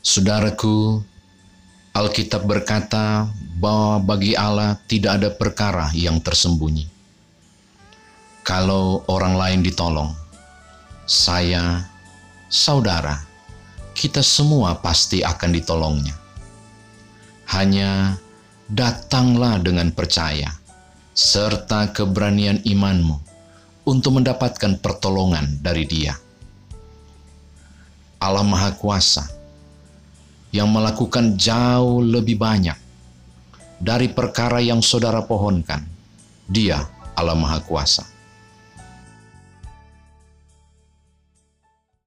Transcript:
Saudaraku, Alkitab berkata bahwa bagi Allah tidak ada perkara yang tersembunyi. Kalau orang lain ditolong, saya, saudara, kita semua pasti akan ditolongnya. Hanya datanglah dengan percaya serta keberanian imanmu untuk mendapatkan pertolongan dari Dia. Allah Maha Kuasa yang melakukan jauh lebih banyak dari perkara yang saudara pohonkan. Dia Allah Maha Kuasa.